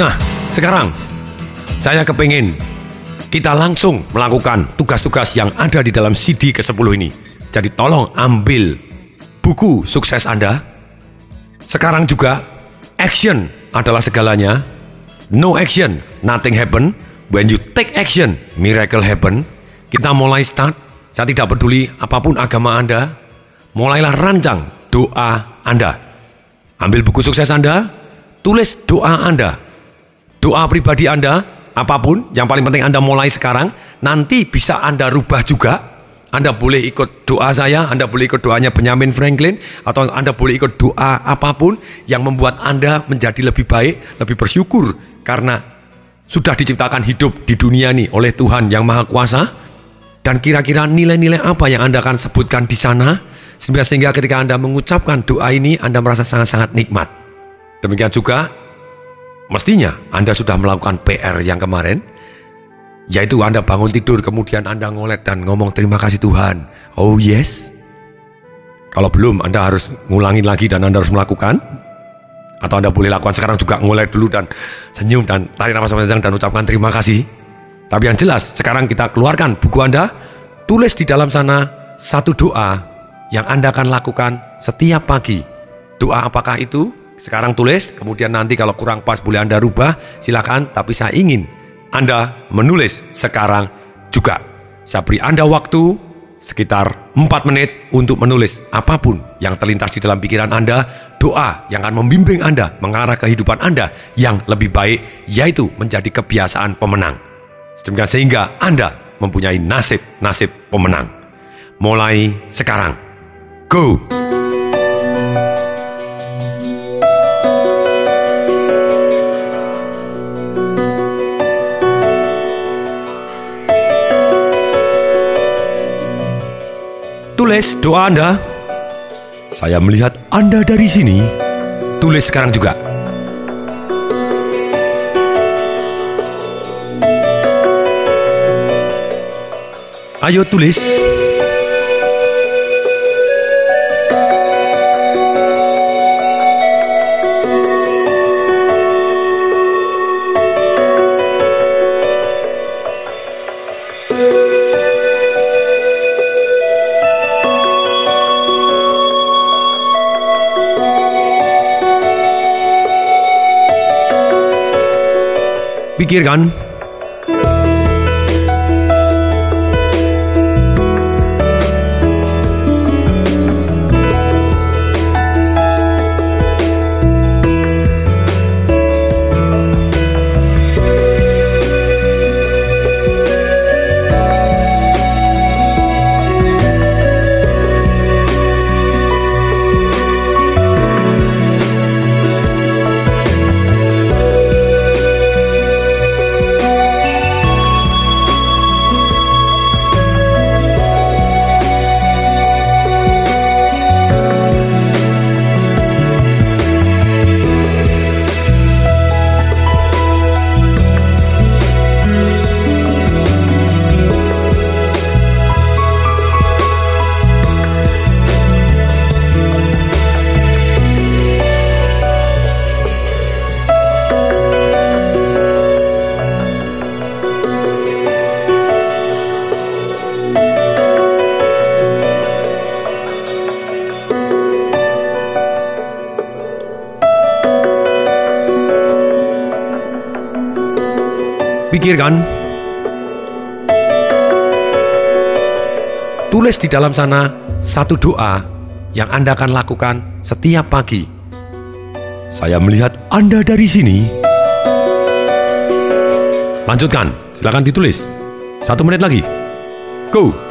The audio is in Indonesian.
Nah, sekarang saya kepingin kita langsung melakukan tugas-tugas yang ada di dalam CD ke-10 ini. Jadi tolong ambil buku sukses Anda. Sekarang juga, action adalah segalanya. No action, nothing happen. When you take action, miracle happen. Kita mulai start. Saya tidak peduli apa pun agama Anda. Mulailah rancang doa Anda. Ambil buku sukses Anda, tulis doa Anda. Doa pribadi Anda, apa pun, yang paling penting Anda mulai sekarang, nanti bisa Anda rubah juga. Anda boleh ikut doa saya, Anda boleh ikut doanya Benjamin Franklin, atau Anda boleh ikut doa apa pun yang membuat Anda menjadi lebih baik, lebih bersyukur, karena sudah diciptakan hidup di dunia ini oleh Tuhan yang Maha Kuasa. Dan kira-kira nilai-nilai apa yang Anda akan sebutkan di sana, sehingga ketika Anda mengucapkan doa ini, Anda merasa sangat-sangat nikmat. Demikian juga, mestinya Anda sudah melakukan PR yang kemarin, yaitu Anda bangun tidur, kemudian Anda ngolet dan ngomong terima kasih Tuhan. Oh yes. Kalau belum, Anda harus ngulangin lagi dan Anda harus melakukan. Atau Anda boleh lakukan sekarang juga ngolet dulu dan senyum dan tarik nafas panjang dan ucapkan terima kasih. Tapi yang jelas, sekarang kita keluarkan buku Anda, tulis di dalam sana satu doa yang Anda akan lakukan setiap pagi. Doa apakah itu? Sekarang tulis, kemudian nanti kalau kurang pas boleh Anda rubah, silakan. Tapi saya ingin Anda menulis sekarang juga. Saya beri Anda waktu sekitar 4 menit untuk menulis apa pun yang terlintas di dalam pikiran Anda, doa yang akan membimbing Anda mengarah kehidupan Anda yang lebih baik, yaitu menjadi kebiasaan pemenang. Sedemikian sehingga Anda mempunyai nasib-nasib pemenang. Mulai sekarang. Go! Tulis doa Anda. Saya melihat Anda dari sini. Tulis sekarang juga. Ayo tulis. Pikirkan. Pikirkan. Tulis di dalam sana satu doa yang Anda akan lakukan setiap pagi. Saya melihat Anda dari sini. Lanjutkan, silakan ditulis. Satu menit lagi. Go!